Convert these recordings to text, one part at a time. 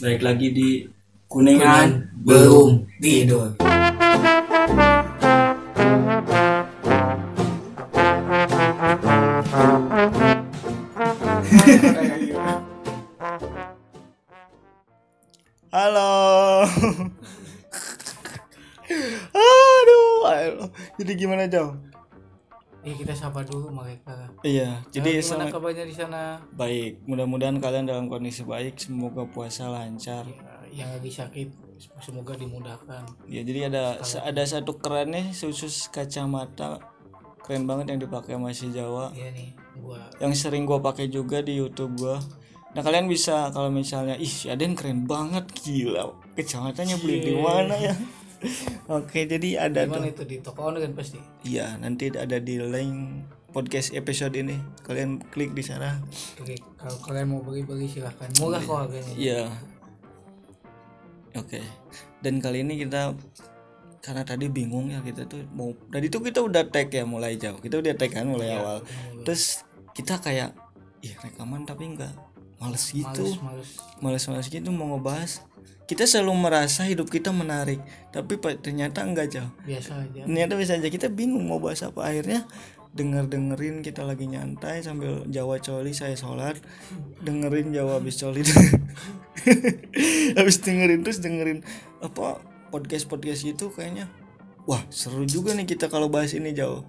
Baik lagi di Kuningan belum tidur. Halo. aduh, aduh. Jadi gimana jauh? Eh kita sapa dulu mereka. Iya, jadi Jadi gimana selamat kabarnya di sana? baik. Mudah-mudahan kalian dalam kondisi baik. Semoga puasa lancar. Ya, yang lagi sakit semoga dimudahkan. Ya, jadi ada ada satu keren nih khusus kacamata keren banget yang dipakai masih Jawa. Iya nih, gua Yang sering gua pakai juga di YouTube gua. Nah kalian bisa kalau misalnya ih si Aden keren banget gila kacamatanya beli di mana ya? Oke jadi ada tuh. itu di toko online kan pasti. Iya, nanti ada di link podcast episode ini. Kalian klik di sana. Oke, kalau kalian mau bagi-bagi silahkan. Murah kok harganya. Iya. Oke. Dan kali ini kita karena tadi bingung ya kita tuh mau tadi tuh kita udah tag ya mulai jauh. Kita udah tag kan mulai awal. Terus kita kayak ih rekaman tapi enggak males gitu. Males, males. Males-males gitu mau ngebahas. Kita selalu merasa hidup kita menarik, tapi ternyata enggak jauh. Biasa aja. ternyata bisa aja. Kita bingung mau bahas apa. Akhirnya denger dengerin kita lagi nyantai sambil Jawa coli saya sholat. Dengerin Jawa habis coli. Habis dengerin terus dengerin apa podcast podcast gitu kayaknya. Wah seru juga nih kita kalau bahas ini jauh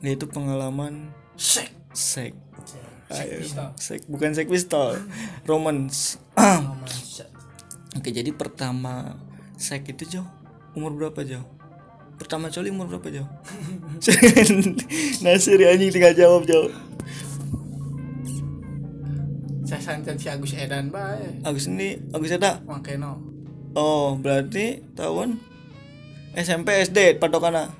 yaitu pengalaman Sek. sek. Sek bukan sek pistol. Romance. Pengalaman sek. Oke jadi pertama sek itu jauh umur berapa jauh? Pertama coli umur berapa jauh? Nasir anjing tinggal jawab jauh. Saya sancan si Agus Edan bae. Agus ini Agus ada. Makeno. Oh berarti tahun SMP SD patokannya.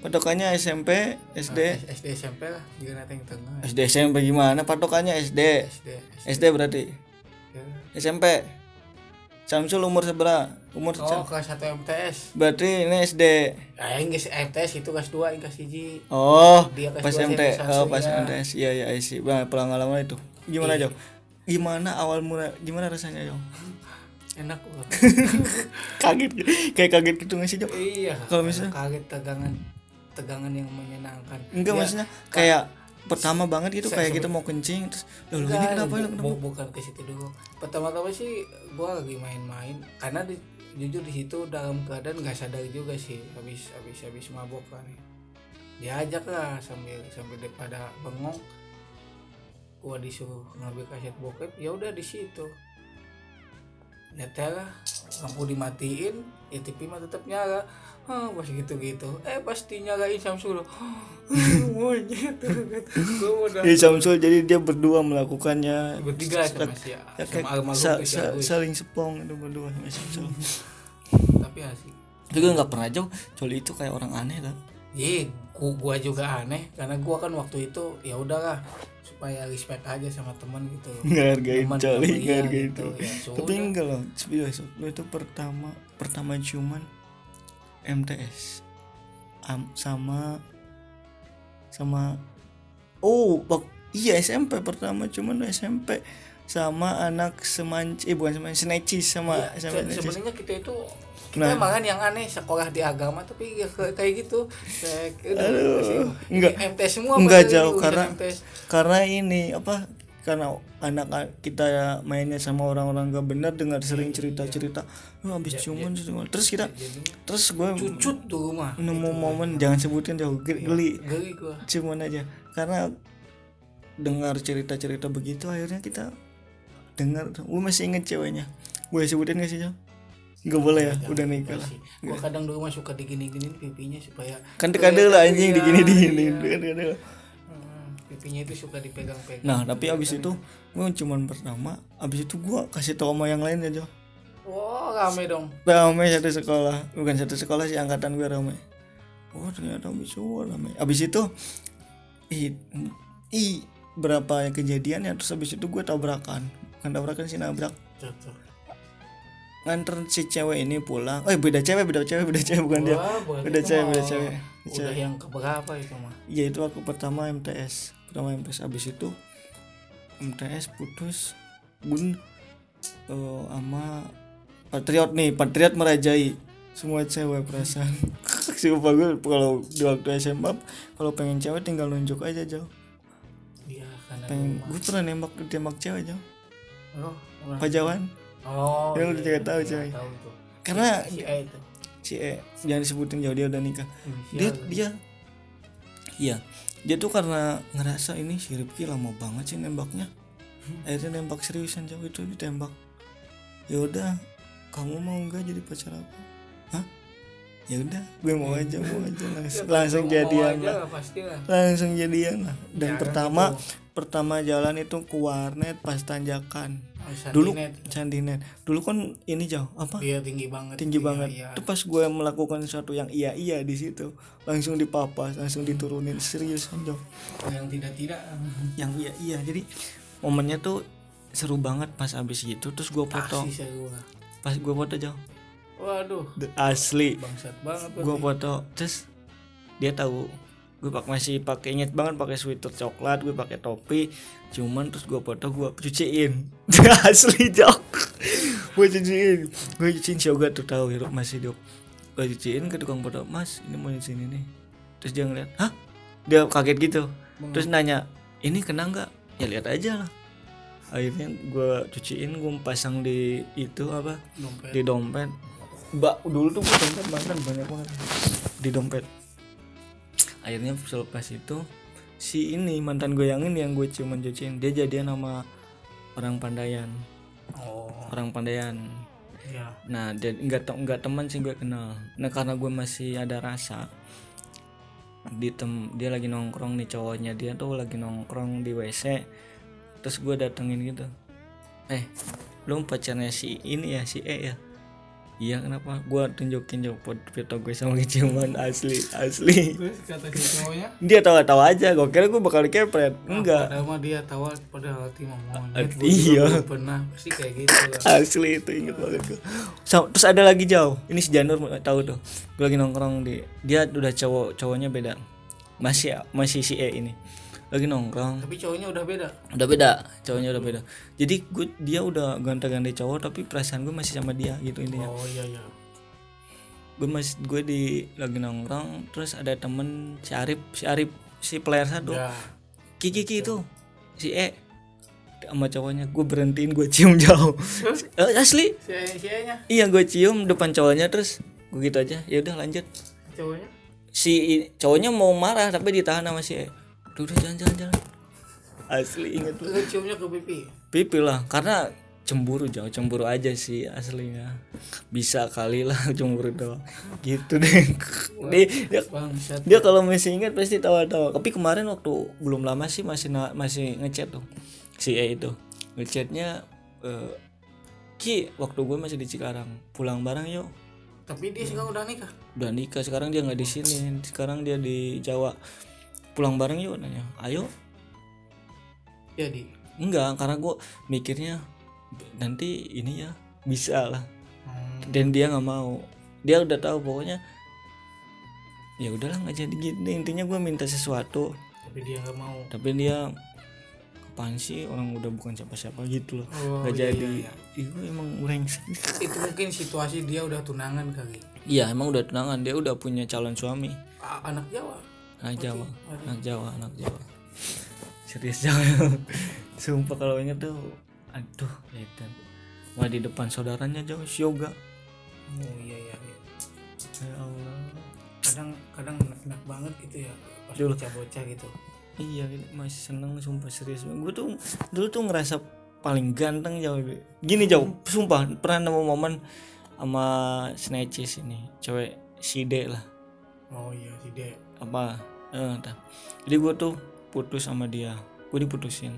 Patokannya SMP SD SD SMP lah, juga nanti tengah. SD SMP gimana? Patokannya SD SD. SD berarti Ya. SMP. Samsul umur seberapa? Umur Oh, kelas 1 MTS. berarti ini SD. Ah, yang geus MTS itu kelas 2, yang kelas 1. Oh, Dia kelas pas dua MT, SMP oh pas ya. MTS, iya iya see. Nah, pengalaman itu. Gimana Iya. Jo? Gimana awal mula, gimana rasanya Jo? Enak banget. kaget, kayak kaget gitu nggak sih Jo? iya. Kalau misalnya- kaget tegangan tegangan yang menyenangkan. Enggak Ya, maksudnya kayak pertama banget gitu kayak kita sebut- mau kencing terus, loh ini kenapa bu- kenapa? bu- bukan ke situ dulu. Pertama-tama sih gua lagi main-main karena di, jujur di situ dalam keadaan nggak sadar juga sih habis habis habis mabok kan. Diajak lah sambil sambil daripada bengong gua disuruh ngambil kaset bokep ya udah di situ nyetel lah lampu dimatiin ya TV mah tetap nyala. Ah pas gitu gitu eh pasti nyalain Samsul Iya Samsul jadi dia berdua melakukannya. Bertiga sama si ya, sama sa- sa- saling sepong itu berdua sama Samsul. tapi asik. Juga nggak pernah Jo, coli itu kayak orang aneh lah. Iya, gua, gua juga aneh karena gua kan waktu itu ya udahlah supaya respect aja sama teman gitu. Ngehargain coli, dia ngehargain gitu. itu. Ya, Tapi enggak loh, serius lo itu pertama pertama cuman MTS Am- sama sama oh iya SMP pertama cuman SMP sama anak semanci eh bukan semanci snatches sama Iya, sama sebenarnya kita itu kita Nah. emang kan yang aneh sekolah di agama tapi ya kayak gitu kayak Aduh, sih. enggak. MTS semua Enggak jauh, karena- MTS. karena ini apa karena anak kita mainnya sama orang-orang gak benar dengar sering cerita-cerita lu habis cuman cuman." terus kita terus gue cucut tuh rumah nemu momen jangan sebutin jauh ge- geli geli gua cuman aja karena dengar cerita-cerita begitu akhirnya kita dengar. Gue masih inget ceweknya. Gue sebutin gak sih Jo? nggak boleh ya? Udah nikah lah. gua kadang dulu mah suka digini-giniin pipinya supaya kan dekade lah anjing Iya, digini digini iya. Hmm, pipinya itu suka dipegang-pegang. Nah tapi abis itu gue cuman pertama abis itu gue kasih tau sama yang lain ya Jo. Wah rame dong. Rame satu sekolah. Bukan satu sekolah sih angkatan gue rame. Oh ternyata bisa rame. Abis itu i, i berapa kejadian ya terus abis itu gue tabrakan bukan tabrakan sih nabrak. Nganter si cewek ini pulang. Eh beda cewek beda cewek beda cewek. Bukan dia. Wah, berarti beda cewek beda cewek. Udah yang keberapa itu mah? iya itu aku pertama MTS pertama MTS abis itu MTS putus bun eh, sama Patriot nih. Patriot merajai semua cewek perasaan. Sumpah gue kalau di waktu SMA kalau pengen cewek tinggal nunjuk aja jauh. Iya karena pengen gue pernah nembak nembak cewek jauh oh pajawan oh Ya, lu iya, juga iya, tahu, iya, coy. tahu tuh. Karena si A itu. si E jangan disebutin jauh dia udah nikah. Inisial dia dia iya. Dia tuh karena ngerasa ini si Rifki lama banget sih nembaknya. Akhirnya nembak seriusan jauh itu ditembak. Ya udah kamu mau nggak jadi pacar aku ya udah gue mau aja mau aja. Langsung, langsung jadian lah. lah, langsung jadian lah. Dan Jangan pertama gitu. pertama jalan itu ke warnet pas tanjakan. Oh, dulu Sandinet. sandinet. Dulu kan ini jauh apa? Dia tinggi banget. Tinggi Iya, banget. iya. itu pas gue melakukan sesuatu yang iya iya di situ langsung dipapas langsung diturunin. Serius jauh yang tidak tidak yang iya iya jadi momennya tuh seru banget pas abis gitu terus gue foto pas gue foto jauh waduh. Asli. Bangsat banget gue foto terus dia tahu gue pak masih pakai inget banget pakai sweater coklat gue pakai topi. Cuman terus gue foto gue cuciin. Asli jauh gue cuciin. Gue cuciin si Yoga tuh tahu hidup masih hidup. Gue cuciin ke tukang foto mas ini mau cuciin ini terus dia ngeliat hah? Dia kaget gitu. Terus nanya ini kena nggak? Ya lihat aja lah. Akhirnya gue cuciin gue pasang di itu apa? Dompet. Di dompet mbak dulu tuh gue dompet mantan banyak banget. Di dompet. Akhirnya selepas itu si ini mantan gue yang ini yang gue ciuman cuciin dia jadian sama orang Pandayan. Oh. Orang Pandayan. Iya. Nah dia nggak nggak teman sih gue kenal. Nah karena gue masih ada rasa di tem dia lagi nongkrong nih cowoknya dia tuh lagi nongkrong di WC terus gue datengin gitu. Eh lu pacarnya si ini ya si E ya iya kenapa? Gue tunjukin jauh foto gue sama keciuman asli asli. Terus kata si cowoknya? Dia tawa-tawa aja gue kira gue bakal dikepret. Enggak. padahal mah dia tahu padahal hati mau monyet Ah, gua iya. pernah pasti kayak gitu lah asli itu inget banget gue So, terus ada lagi jauh. Ini si Janur tahu tuh. Gue lagi nongkrong di dia udah cowok cowoknya beda. Masih masih si E ini lagi nongkrong. Tapi cowoknya udah beda? Udah beda cowoknya udah beda. Jadi gue dia udah ganti-ganti cowok tapi perasaan gue masih sama dia gitu intinya. Oh iya iya. Gue masih gue di lagi nongkrong terus ada temen si Arif si Arif si player satu. Ya. Kiki Kiki itu si E sama cowoknya. Gue berhentiin gue cium jauh. Eh, asli? Si si nya Iya gue cium depan cowoknya terus gue gitu aja. Ya udah lanjut. Cowoknya? Si cowoknya mau marah tapi ditahan sama si E udah udah jangan jangan jangan asli inget lu. Ciumnya ke pipi? Pipi lah karena cemburu jauh cemburu aja sih aslinya. Bisa kali lah cemburu doang. Gitu deh. Dia, dia, bangsat. dia kalau masih ingat pasti tawa-tawa. Tapi kemarin waktu belum lama sih masih na- masih ngechat tuh si E itu. Ngechatnya eh, Ki waktu gue masih di Cikarang pulang bareng yuk. Tapi dia sekarang udah nikah? Udah nikah sekarang dia nggak di sini. Sekarang dia di Jawa pulang bareng yuk nanya ayo. Jadi enggak karena gue mikirnya nanti ini ya bisa lah. Hmm. dan dia nggak mau. Dia udah tahu pokoknya ya udahlah nggak jadi gini. Intinya gue minta sesuatu. Tapi dia nggak mau. Tapi dia apaan sih? Orang udah bukan siapa-siapa gitu loh. Oh, nggak iya, jadi. iya, itu emang brengsek itu mungkin situasi dia udah tunangan kali. Iya emang udah tunangan. Dia udah punya calon suami. Anak Jawa anak Jawa. Anak Jawa anak Jawa. Serius Jawa. Sumpah kalau inget tuh aduh edan. Wah di depan saudaranya jauh si yoga. Oh iya iya, iya. ya Allah. Kadang kadang enak banget gitu ya pas Dulu. bocah-bocah gitu. Iya gitu, masih seneng sumpah serius. Gue tuh dulu tuh ngerasa paling ganteng jauh gini jauh sumpah pernah nemu momen sama snatches ini cewek si D lah oh iya si Dek. Apa? Eh, entah. jadi gue tuh putus sama dia. Gue diputusin.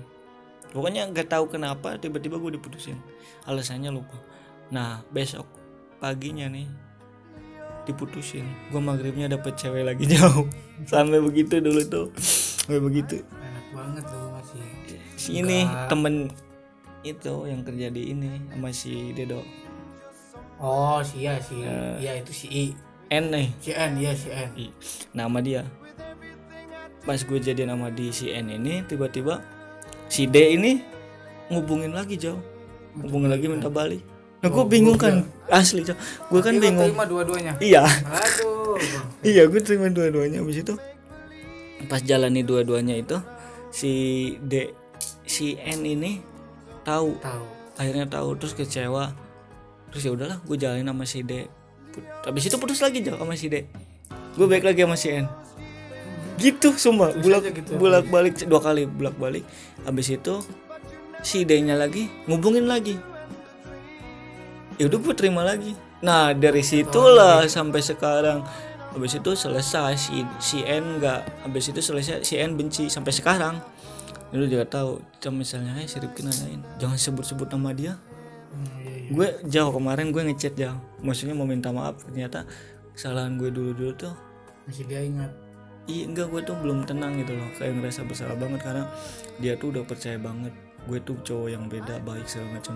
Pokoknya nggak tahu kenapa tiba-tiba gue diputusin. Alasannya lupa. Nah besok paginya nih diputusin. Gue maghribnya dapet cewek lagi jauh. Sampai begitu dulu tuh. Sampai begitu. Enak banget tuh masih. Si ini temen itu yang kerja di ini sama si Dedo. Oh si ya si Eh. iya itu si I N nih. Si N iya si N. Nama dia. Pas gue jadi nama di si N ini tiba-tiba si D ini ngubungin lagi jauh hubungin lagi minta balik. Nah gue bingung kan? Asli cok gue kan bingung. terima dua-duanya. Iya. Aduh iya gue terima dua-duanya. Abis itu pas jalani dua-duanya itu si D si N ini tahu. Tahu. Akhirnya tahu terus kecewa. Terus ya udahlah gue jalanin sama si D habis itu putus lagi jauh sama si D gue baik lagi sama si N. Gitu sumpah. Bulak gitu. bulak balik dua kali bulak balik habis itu si D nya lagi ngubungin lagi. Ya udah gue terima lagi. Nah dari situlah sampai sekarang. Habis itu selesai si si N nggak habis itu selesai si N benci sampai sekarang. Lu juga tahu misalnya hey, si Rifki nanyain jangan sebut-sebut nama dia. Hmm, iya. Gue jauh kemarin gue ngechat jauh maksudnya mau minta maaf ternyata kesalahan gue dulu dulu tuh masih dia ingat. Iya enggak gue tuh belum tenang gitu loh. Kayak ngerasa bersalah banget karena dia tuh udah percaya banget. Gue tuh cowok yang beda baik segala macam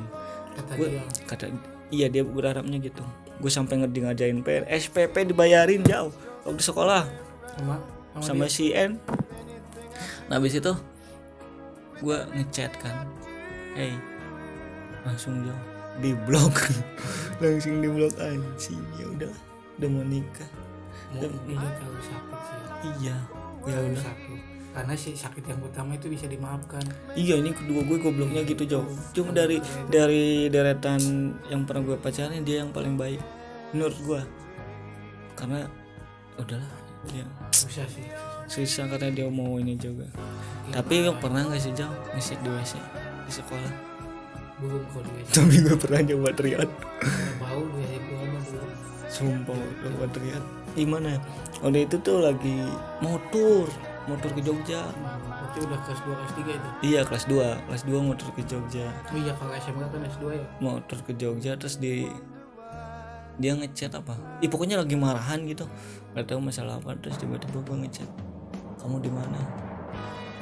kata gue dia. kata iya dia berharapnya gitu. Gue sampai ngerti ngajain PR SPP dibayarin jauh waktu sekolah. Sama sama sama, si N. Nah habis itu gue ngechat kan. Hey langsung jauh di blok langsung di blok anjing. Ya udah udah mau nikah. Dia terlalu sakit sih iya ya udah. sakit. Karena si sakit yang pertama itu bisa dimaafkan. Iya ini kedua gue gobloknya gitu jauh cuma dari dari deretan yang pernah gue pacarin dia yang paling baik. Menurut gue. Karena udahlah dia susah sih. susah karena dia mau ini juga. Tapi lo pernah nggak sih jauh ngesek di WC di sekolah kok dia. Tapi gue pernah teriak Karena bau dia itu apa dulu sumpah teriak gimana ya? waktu itu tuh lagi motor motor ke Jogja. Berarti udah kelas 2 kelas 3 itu? Iya kelas 2 kelas 2 motor ke Jogja. Oh iya kalau SMK kan S2 ya? Motor ke Jogja terus di dia ngechat apa? Ih, pokoknya lagi marahan gitu. Nggak tahu masalah apa terus tiba-tiba gue ngechat kamu di mana?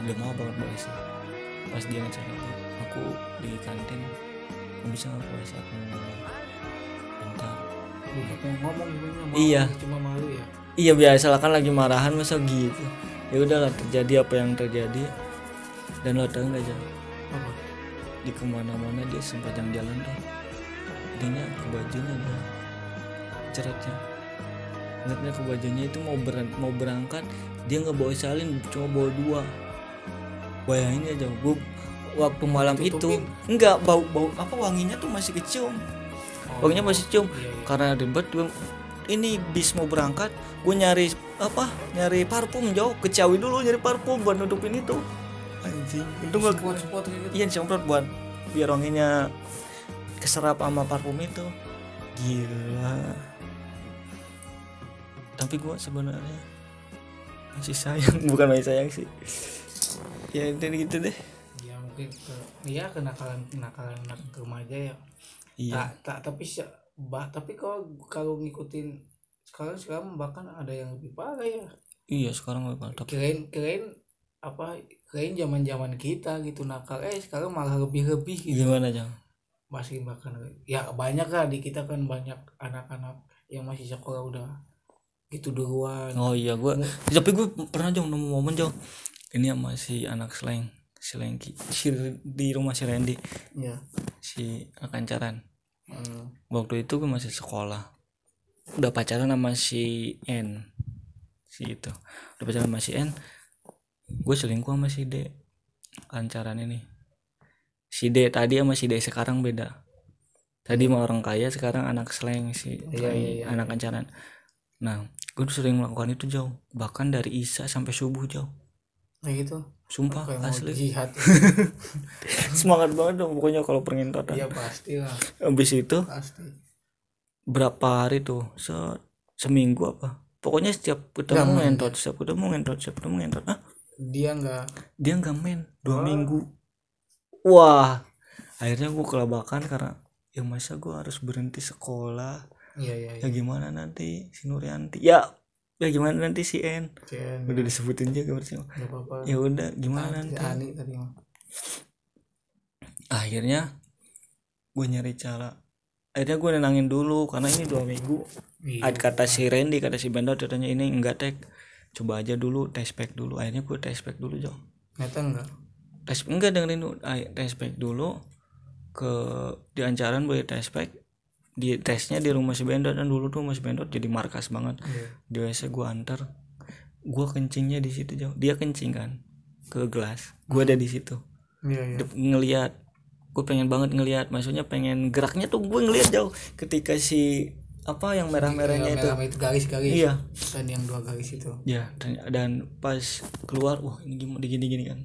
Udah mau banget balasnya pas dia ngechat apa aku di kantin bisa nggak aku. Mau ngomong bentar Udah mau ngomong gimana mau Iya. cuma malu ya. Iya biasa lah kan lagi marahan masa gitu. Ya udahlah terjadi apa yang terjadi. Dan lo tau nggak jam apa? Di ke mana-mana dia sepanjang jalan tuh. Dinya ke bajunya ada ceratnya ingatnya ke bajunya itu mau ber- mau berangkat dia nggak bawa salin cuma bawa dua. Bayangin aja gue waktu malam itu. Ditutupin. enggak bau bau apa wanginya tuh masih kecium. Wanginya masih cium iya, iya. karena ribet gue ini bis mau berangkat gue nyari apa nyari parfum jauh kecawi dulu nyari parfum buat nutupin itu. Anjing. Itu gak spot spot gitu. Iya disemprot buat biar wanginya keserap sama parfum itu. Gila. Tapi gua sebenarnya masih sayang. Bukan masih sayang sih. Ya itu gitu deh mungkin ke iya kenakalan kenakalan anak remaja ya. Iya. Tak tak tapi bah tapi kalau kalau ngikutin sekarang sekarang bahkan ada yang lebih parah ya. Iya sekarang gak tapi kirain kirain apa kirain zaman zaman kita gitu nakal eh sekarang malah lebih lebih gitu. Gimana jang? Masih bahkan ya banyak lah di kita kan banyak anak-anak yang masih sekolah udah gitu duluan. Oh iya gua tapi gue pernah jong nemu momen jong ini sama si anak seleng si Lengki si di rumah si Randy ya si anak kancaran Hmm. waktu itu gue masih sekolah. Udah pacaran sama si N si itu. Udah pacaran sama si N gue selingkuh sama si D lancaran ini. Si D tadi sama si D sekarang beda. Tadi mah orang kaya sekarang anak slang si Iya, iya, iya. anak kancaran nah gue sering melakukan itu jauh. Bahkan dari Isa sampai subuh jauh kayak gitu. Sumpah kayak mau asli. jihad. Semangat banget dong pokoknya kalau pengintotan iya pasti lah. Habis itu pasti. berapa hari tuh? Se seminggu apa? Pokoknya setiap ketemu ngentot setiap ketemu ngentot setiap ketemu ngentot. Ah dia nggak. Dia nggak main dua Oh. minggu. Wah akhirnya gue kelabakan karena ya masa gue harus berhenti sekolah? Iya iya ya iya. gimana nanti si Nuryanti ya ya gimana nanti si N? Udah disebutin juga berarti. Ya udah gimana nanti? Tadi akhirnya gue nyari cara. Akhirnya gue nenangin dulu karena ini dua minggu. Iya. Kata si Randy kata si Bendot katanya ini enggak tek. Coba aja dulu test pack dulu. Akhirnya gue test pack dulu Jo. Ternyata enggak. Tes enggak dengerin dulu. Test pack dulu. Ke di Ancaran boleh tes pack di tesnya di rumah si Bendot. Dan dulu tuh Mas Bendot jadi markas banget. Iya. di WC gue antar. Gue kencingnya di situ jauh dia kencing kan ke gelas. Gue ada di situ. Iya, iya. Dep- ngeliat. Gue pengen banget ngeliat. Maksudnya pengen geraknya tuh gue ngeliat jauh ketika si apa yang merah-merahnya itu. Merah itu garis-garis. iya. Dan yang dua garis itu. ya dan, dan pas keluar wah ini gimana gini gini kan.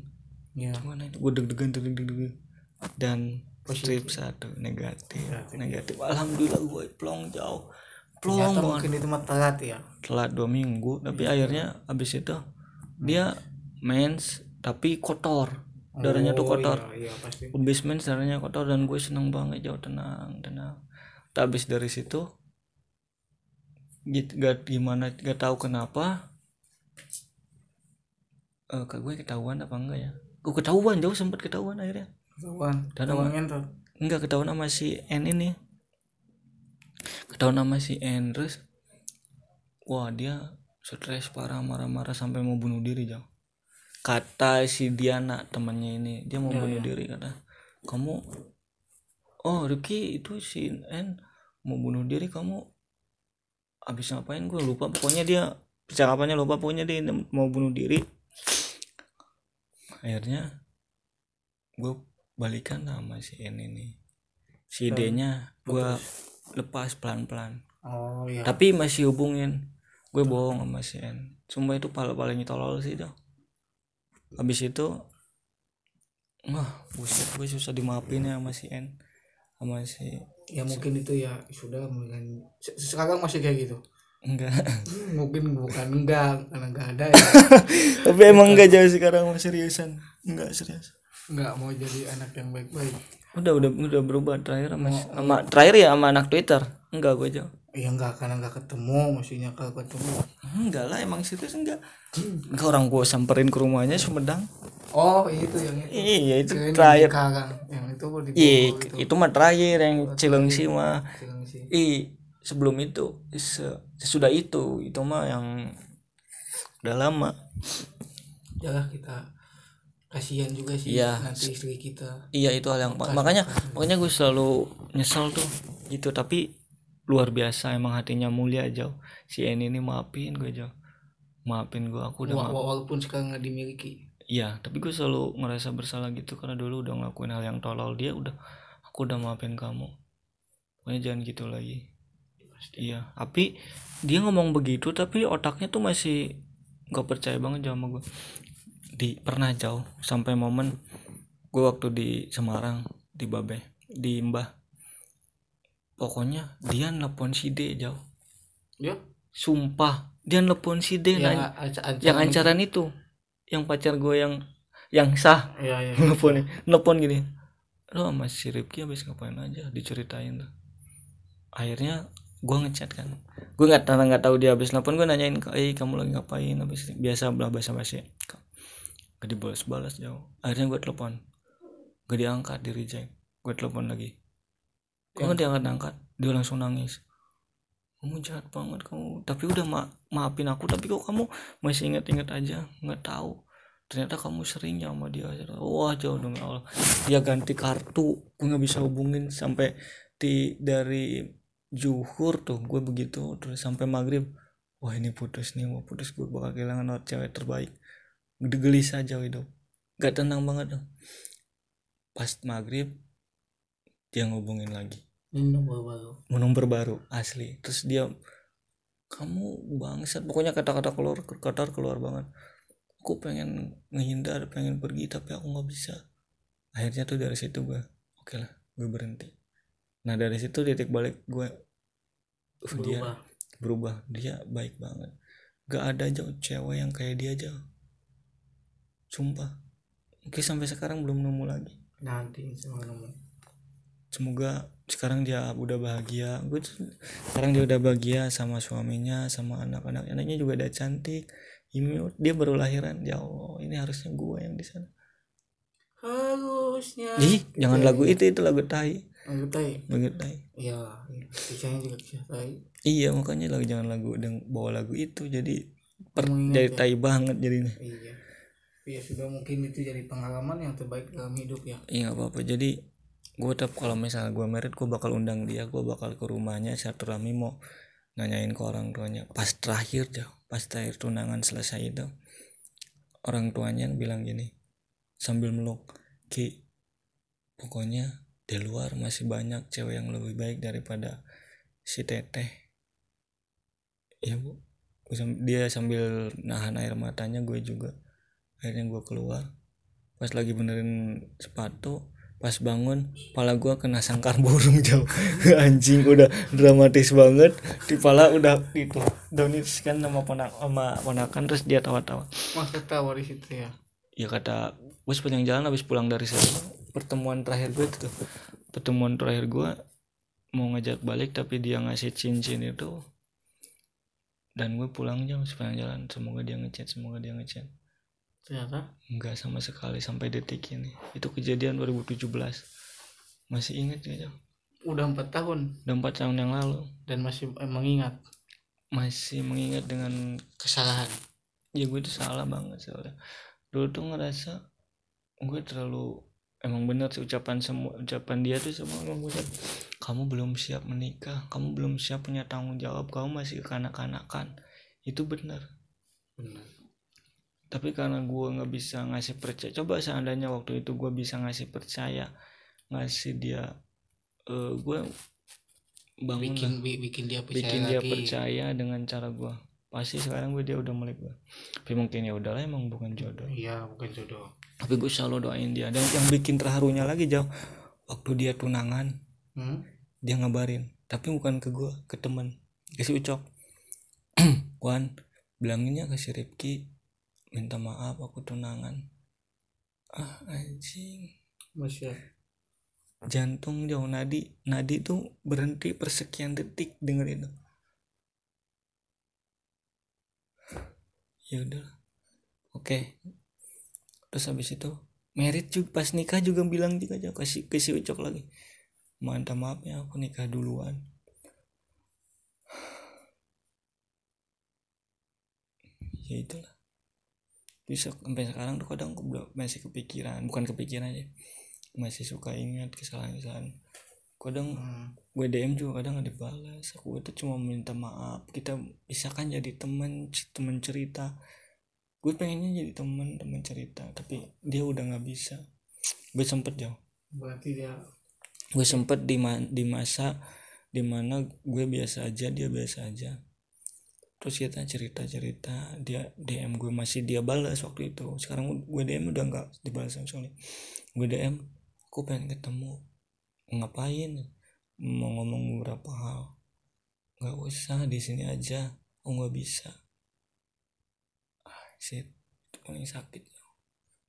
Iya. gimana itu? Gue deg-degan deg-degan. Dan strip satu negatif. Negatif. Alhamdulillah gue plong jauh. Plong Ternyata banget mungkin itu mah telat ya. telat dua minggu tapi akhirnya abis itu dia mens tapi kotor. Darahnya tuh Oh, kotor. Iya, iya pasti. abis mens darahnya kotor dan gue seneng banget jauh tenang tenang. Abis dari situ gitu gak gimana gak tahu kenapa eh ke gue ketahuan apa enggak ya? Gue ketahuan jauh sempet ketahuan akhirnya Ketahuan. Dan Ketahuan sama- ngentot. enggak ketahuan sama si N ini ketahuan sama si N terus wah dia stres parah marah-marah sampai mau bunuh diri jauh kata si Diana temannya ini dia mau Ya, bunuh ya. diri kata kamu oh Rifki itu si N mau bunuh diri kamu habis ngapain gue lupa pokoknya dia percakapannya lupa pokoknya dia mau bunuh diri akhirnya gue balikan sama si N ini. Si D nya gue lepas pelan-pelan. Oh iya. tapi masih hubungin. Gue bohong sama si N. Sumpah itu paling paling tolol sih itu habis itu wah buset gue susah dimaafin ya sama si N sama si ya mungkin itu ya sudah mungkin. Se- sekarang masih kayak gitu? Enggak. Mungkin bukan enggak karena enggak ada ya. Tapi emang enggak jauh sekarang seriusan. Enggak serius enggak mau jadi anak yang baik-baik. Udah udah udah berubah terakhir sama, sama terakhir ya sama anak Twitter? Enggak gue jauh ya enggak karena enggak ketemu maksudnya kalau ketemu. Enggak lah emang serius enggak enggak orang gue samperin ke rumahnya Sumedang. Oh itu yang itu. Iya itu Kirain yang terakhir yang itu di iya itu. itu mah terakhir yang Cilengsi mah. Ih, sebelum itu, se- sesudah itu, itu mah yang udah lama. jangan kita kasihan juga sih Iya. nanti istri kita. Iya itu hal yang makanya makanya gue selalu nyesel tuh gitu. Tapi luar biasa emang hatinya mulia jauh si En ini maafin gue jauh maafin gue aku udah Wa- maaf. wa- walaupun sekarang nggak dimiliki. Iya tapi gue selalu ngerasa bersalah gitu karena dulu udah ngelakuin hal yang tolol. Dia udah aku udah maafin kamu. Pokoknya jangan gitu lagi. Iya tapi dia ngomong begitu tapi otaknya tuh masih gak percaya banget sama gue di pernah jauh sampai momen gue waktu di Semarang di Babe di Mbah. Pokoknya dia nelpon si D jauh. Ya? Sumpah dia nelpon si D yang nanya- anca- ancaman- yang ancaran itu yang pacar gue yang yang sah. Ya ya. Nelpon nelpon gini. Lo sama si Rifki habis ngapain aja? Diceritain tuh akhirnya gue ngechat kan. Gue nggak tahu nggak tahu dia habis nelpon gue nanyain eh kamu lagi ngapain? Habis biasa belah bahasa basi gak dibalas balas jauh. Akhirnya gue telepon. Gak diangkat di reject. Gue telepon lagi. Gue nggak diangkat angkat dia langsung nangis. Kamu jahat banget kamu. Tapi udah ma maafin aku tapi kok kamu masih inget-inget aja? Nggak tahu. Ternyata kamu sering ya sama dia. Wah jauh dong ya Allah. Dia ganti kartu. Gue nggak bisa hubungin sampai di dari juhur tuh. Gue begitu terus sampai maghrib. Wah ini putus nih. Mau putus. Gue bakal kehilangan cewek terbaik gede gelisah jauh hidup gak tenang banget dong pas maghrib dia ngubungin lagi. Minum baru. Nomor baru asli. Terus dia kamu bangsat. Pokoknya kata-kata keluar kata keluar banget. Aku pengen ngehindar pengen pergi tapi aku nggak bisa. Akhirnya tuh dari situ gue oke lah gue berhenti. Nah dari situ titik balik gue uh, dia berubah. Berubah. Dia baik banget. Gak ada jauh cewek yang kayak dia aja sumpah. Oke sampai sekarang belum nemu lagi. Nanti sama nemu. Semoga sekarang dia udah bahagia. Gue sekarang dia udah bahagia sama suaminya sama anak-anak. Anaknya juga udah cantik. Imut dia baru lahiran. Ya Allah ini harusnya gue yang di sana. Harusnya. Ih jangan lagu itu itu lagu tai. Lagu tai? Lagu tai. Ya kisahnya juga kisah tai. Iya makanya lagu jangan lagu dan bawa lagu itu. Jadi per, jadi tai banget jadinya. Iya ya sudah mungkin itu jadi pengalaman yang terbaik dalam hidup ya. Iya nggak apa-apa. Jadi gue tetap kalau misalnya gue merit gue bakal undang dia gue bakal ke rumahnya silaturahmi mau nanyain ke orang tuanya. Pas terakhir jauh pas terakhir tunangan selesai itu orang tuanya bilang gini sambil meluk ki pokoknya di luar masih banyak cewek yang lebih baik daripada si teteh. Ya bu. Dia sambil nahan air matanya gue juga akhirnya gue keluar. Pas lagi benerin sepatu pas bangun pala gue kena sangkar burung jauh anjing udah dramatis banget. Di pala udah itu donis kan sama ponak sama ponakan terus dia tawa-tawa. Masa tawa di situ ya? Ya kata gue sepanjang jalan habis pulang dari sana pertemuan terakhir gue itu tuh pertemuan terakhir gue mau ngajak balik tapi dia ngasih cincin itu. Dan gue pulang jam sepanjang jalan. Semoga dia ngechat semoga dia ngechat ternyata Enggak sama sekali sampai detik ini. Itu kejadian 2017. Masih ingat gak, Jam? udah empat tahun Udah 4 tahun yang lalu. dan masih eh, mengingat Masih mengingat dengan kesalahan ya gue itu salah banget soalnya. Dulu tuh ngerasa gue terlalu emang bener sih ucapan semua ucapan dia tuh semua emang gue kamu belum siap menikah kamu belum siap punya tanggung jawab kamu masih kanak-kanakan itu benar benar tapi karena gue nggak bisa ngasih percaya coba seandainya waktu itu gue bisa ngasih percaya ngasih dia eh gue bangun bikin lah, bi- bikin dia percaya bikin dia lagi. percaya dengan cara gue pasti sekarang gue dia udah melek gue tapi mungkin ya udahlah emang bukan jodoh. Iya bukan jodoh. Tapi gue selalu doain dia. Dan yang bikin terharunya lagi jauh waktu dia tunangan hmm? dia ngabarin. Tapi bukan ke gue ke temen. Ke si ucok. Wan bilanginnya ke si Ripki minta maaf aku tunangan. Ah anjing. Masya jantung jauh. Nadi nadi tuh berhenti persekian detik denger itu. Ya udah. Oke. Terus habis itu merit juga pas nikah juga bilang juga jauh kasih ke si ucok lagi. Minta maaf ya aku nikah duluan. Ya itulah bisa sampai sekarang tuh kadang aku masih kepikiran bukan kepikiran aja. Masih suka ingat kesalahan-kesalahan. Kadang Hmm. gue DM juga kadang nggak dibalas aku itu cuma minta maaf. Kita bisa kan jadi temen temen cerita. Gue pengennya jadi temen temen cerita tapi dia udah nggak bisa. Gue sempet jauh. Berarti dia gue sempet di ma- di masa di mana gue biasa aja dia biasa aja terus kita cerita cerita dia DM gue masih dia balas waktu itu. Sekarang gue DM udah nggak dibalas sama sekali. Gue DM aku pengen ketemu. Ngapain? Mau ngomong beberapa hal. Nggak usah di sini aja. Aku nggak bisa. Ah shit. Paling sakit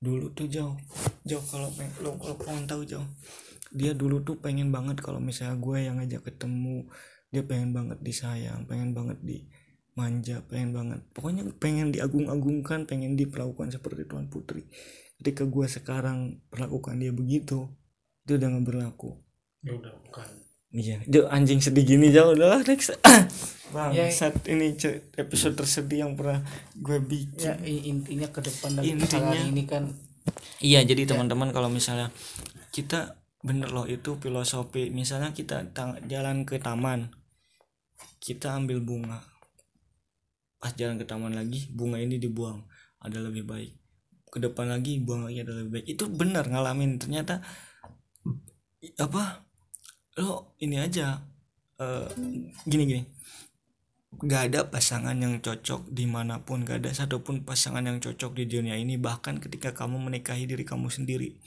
dulu tuh jauh. Jauh kalau lo kalau pengen tahu jauh. Dia dulu tuh pengen banget kalau misalnya gue yang ngajak ketemu. Dia pengen banget disayang pengen banget di manja pengen banget. Pokoknya pengen diagung-agungkan pengen diperlakukan seperti Tuan Putri. Ketika gue sekarang perlakukan dia begitu itu udah nggak berlaku. Ya udah bukan. Iya dia anjing sedih gini jauh udahlah next bang Ya. saat ini ce- episode tersedih yang pernah gue bikin. ya intinya ke depan dari Intinya- ini kan Iya, jadi teman-teman kalau misalnya kita bener loh itu filosofi. Misalnya kita tang- jalan ke taman, kita ambil bunga. Pas jalan ke taman lagi, bunga ini dibuang, ada lebih baik. Ke depan lagi, buang lagi ada lebih baik. Itu benar ngalamin. Ternyata apa? Lo ini aja eh, gini gini. Gak ada pasangan yang cocok di mana pun Gak ada satupun pasangan yang cocok di dunia ini Bahkan ketika kamu menikahi diri kamu sendiri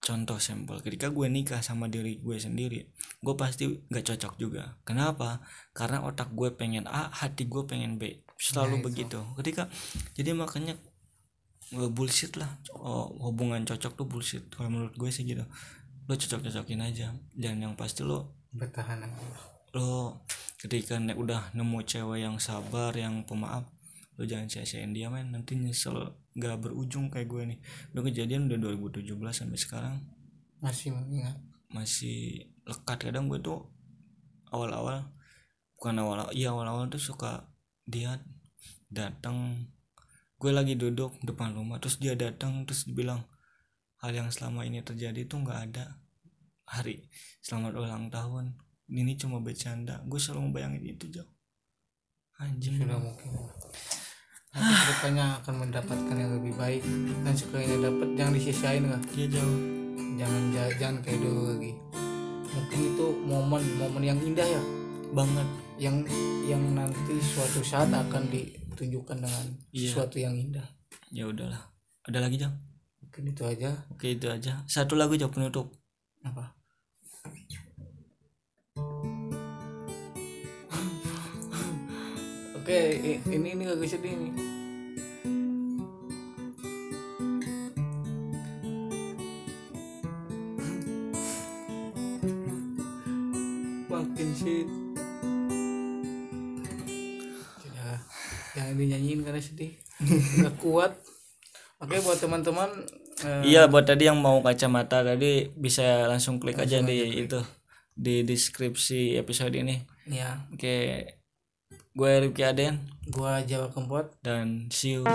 Contoh sampel Ketika gue nikah sama diri gue sendiri Gue pasti gak cocok juga. Kenapa? Karena otak gue pengen A Hati gue pengen B. Selalu Nah, itu. begitu. Ketika Jadi makanya nggak bullshit lah. Oh, hubungan cocok tuh bullshit. Kalau menurut gue sih gitu. Lo cocok cocokin aja. Dan yang pasti lo bertahan aja. lo ketika ne- udah nemu cewek yang sabar yang pemaaf lo jangan sia-siain dia men. Nanti nyesel gak berujung kayak gue nih. Udah kejadian udah 2017 sampai sekarang. Masih mengingat masih lekat. Kadang gue tuh awal-awal bukan awal iya awal-awal tuh suka dia datang. Gue lagi duduk depan rumah terus dia datang terus bilang hal yang selama ini terjadi tuh nggak ada. Hari selamat ulang tahun. Ini cuma bercanda. Gue selalu membayangin itu jauh anjing. Sudah mungkin nanti ke depannya akan mendapatkan yang lebih baik dan sekalinya dapat jangan disisain lah. Dia jauh. Jangan ja- jangan kayak dulu lagi. Mungkin itu momen momen yang indah ya. Banget. Yang yang nanti suatu saat akan ditunjukkan dengan Iya. sesuatu yang indah. Ya udahlah. Ada lagi jam mungkin itu aja. Oke itu aja. Satu lagu jam penutup. Apa oke i- ini ini lagu sedih nih. Makin sih ya jangan dinyanyiin karena sedih. Nggak kuat. Oke buat teman-teman eh, iya buat tadi yang mau kacamata tadi bisa langsung klik aja di itu di deskripsi episode ini. Ya oke gue Rifki Aden gua Jawa Kempot dan see you.